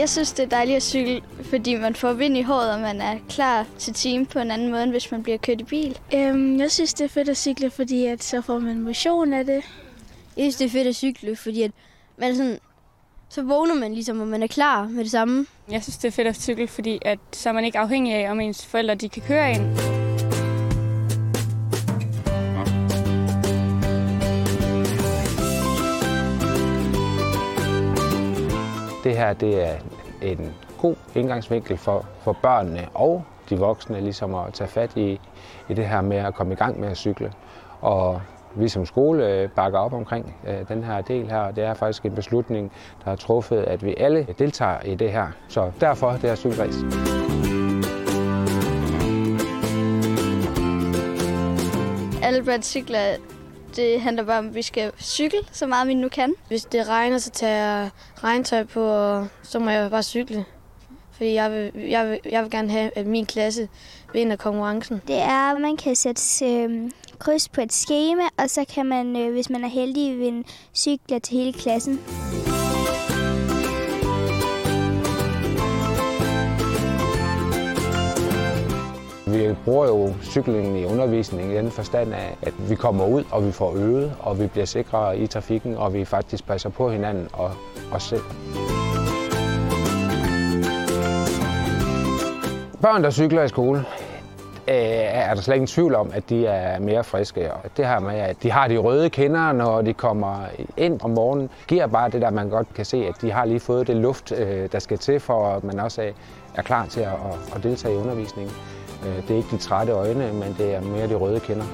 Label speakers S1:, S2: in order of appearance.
S1: Jeg synes, det er dejligt at cykle, fordi man får vind i håret, og man er klar til time på en anden måde, end hvis man bliver kørt i bil.
S2: Øhm, jeg synes, det er fedt at cykle, fordi at så får man motion af det.
S3: Jeg synes, det er fedt at cykle, fordi at man sådan, så vågner man ligesom, og man er klar med det samme.
S4: Jeg synes, det er fedt at cykle, fordi at, så er man ikke afhængig af, om ens forældre de kan køre en.
S5: Det her det er en god indgangsvinkel for, for børnene og de voksne ligesom at tage fat i, i det her med at komme i gang med at cykle. Og vi som skole øh, bakker op omkring øh, den her del her. Det er faktisk en beslutning, der er truffet, at vi alle deltager i det her. Så derfor det her cykelræs.
S1: Alle børn cykler, det handler bare om, at vi skal cykle så meget, vi nu kan.
S6: Hvis det regner, så tager jeg regntøj på, og så må jeg bare cykle. Fordi jeg vil, jeg vil, jeg vil gerne have, at min klasse vinder konkurrencen.
S2: Det er, at man kan sætte øh, kryds på et schema, og så kan man, øh, hvis man er heldig, vinde cykler til hele klassen.
S5: Vi bruger jo cyklingen i undervisningen i den forstand af, at vi kommer ud, og vi får øvet, og vi bliver sikre i trafikken, og vi faktisk passer på hinanden og os selv. Børn, der cykler i skole, øh, er der slet ingen tvivl om, at de er mere friske. Og det her med, at de har de røde kinder, når de kommer ind om morgenen, giver bare det der, man godt kan se, at de har lige fået det luft, øh, der skal til, for at man også er klar til at, at deltage i undervisningen. Øh, det er ikke de trætte øjne, men det er mere de røde kinder.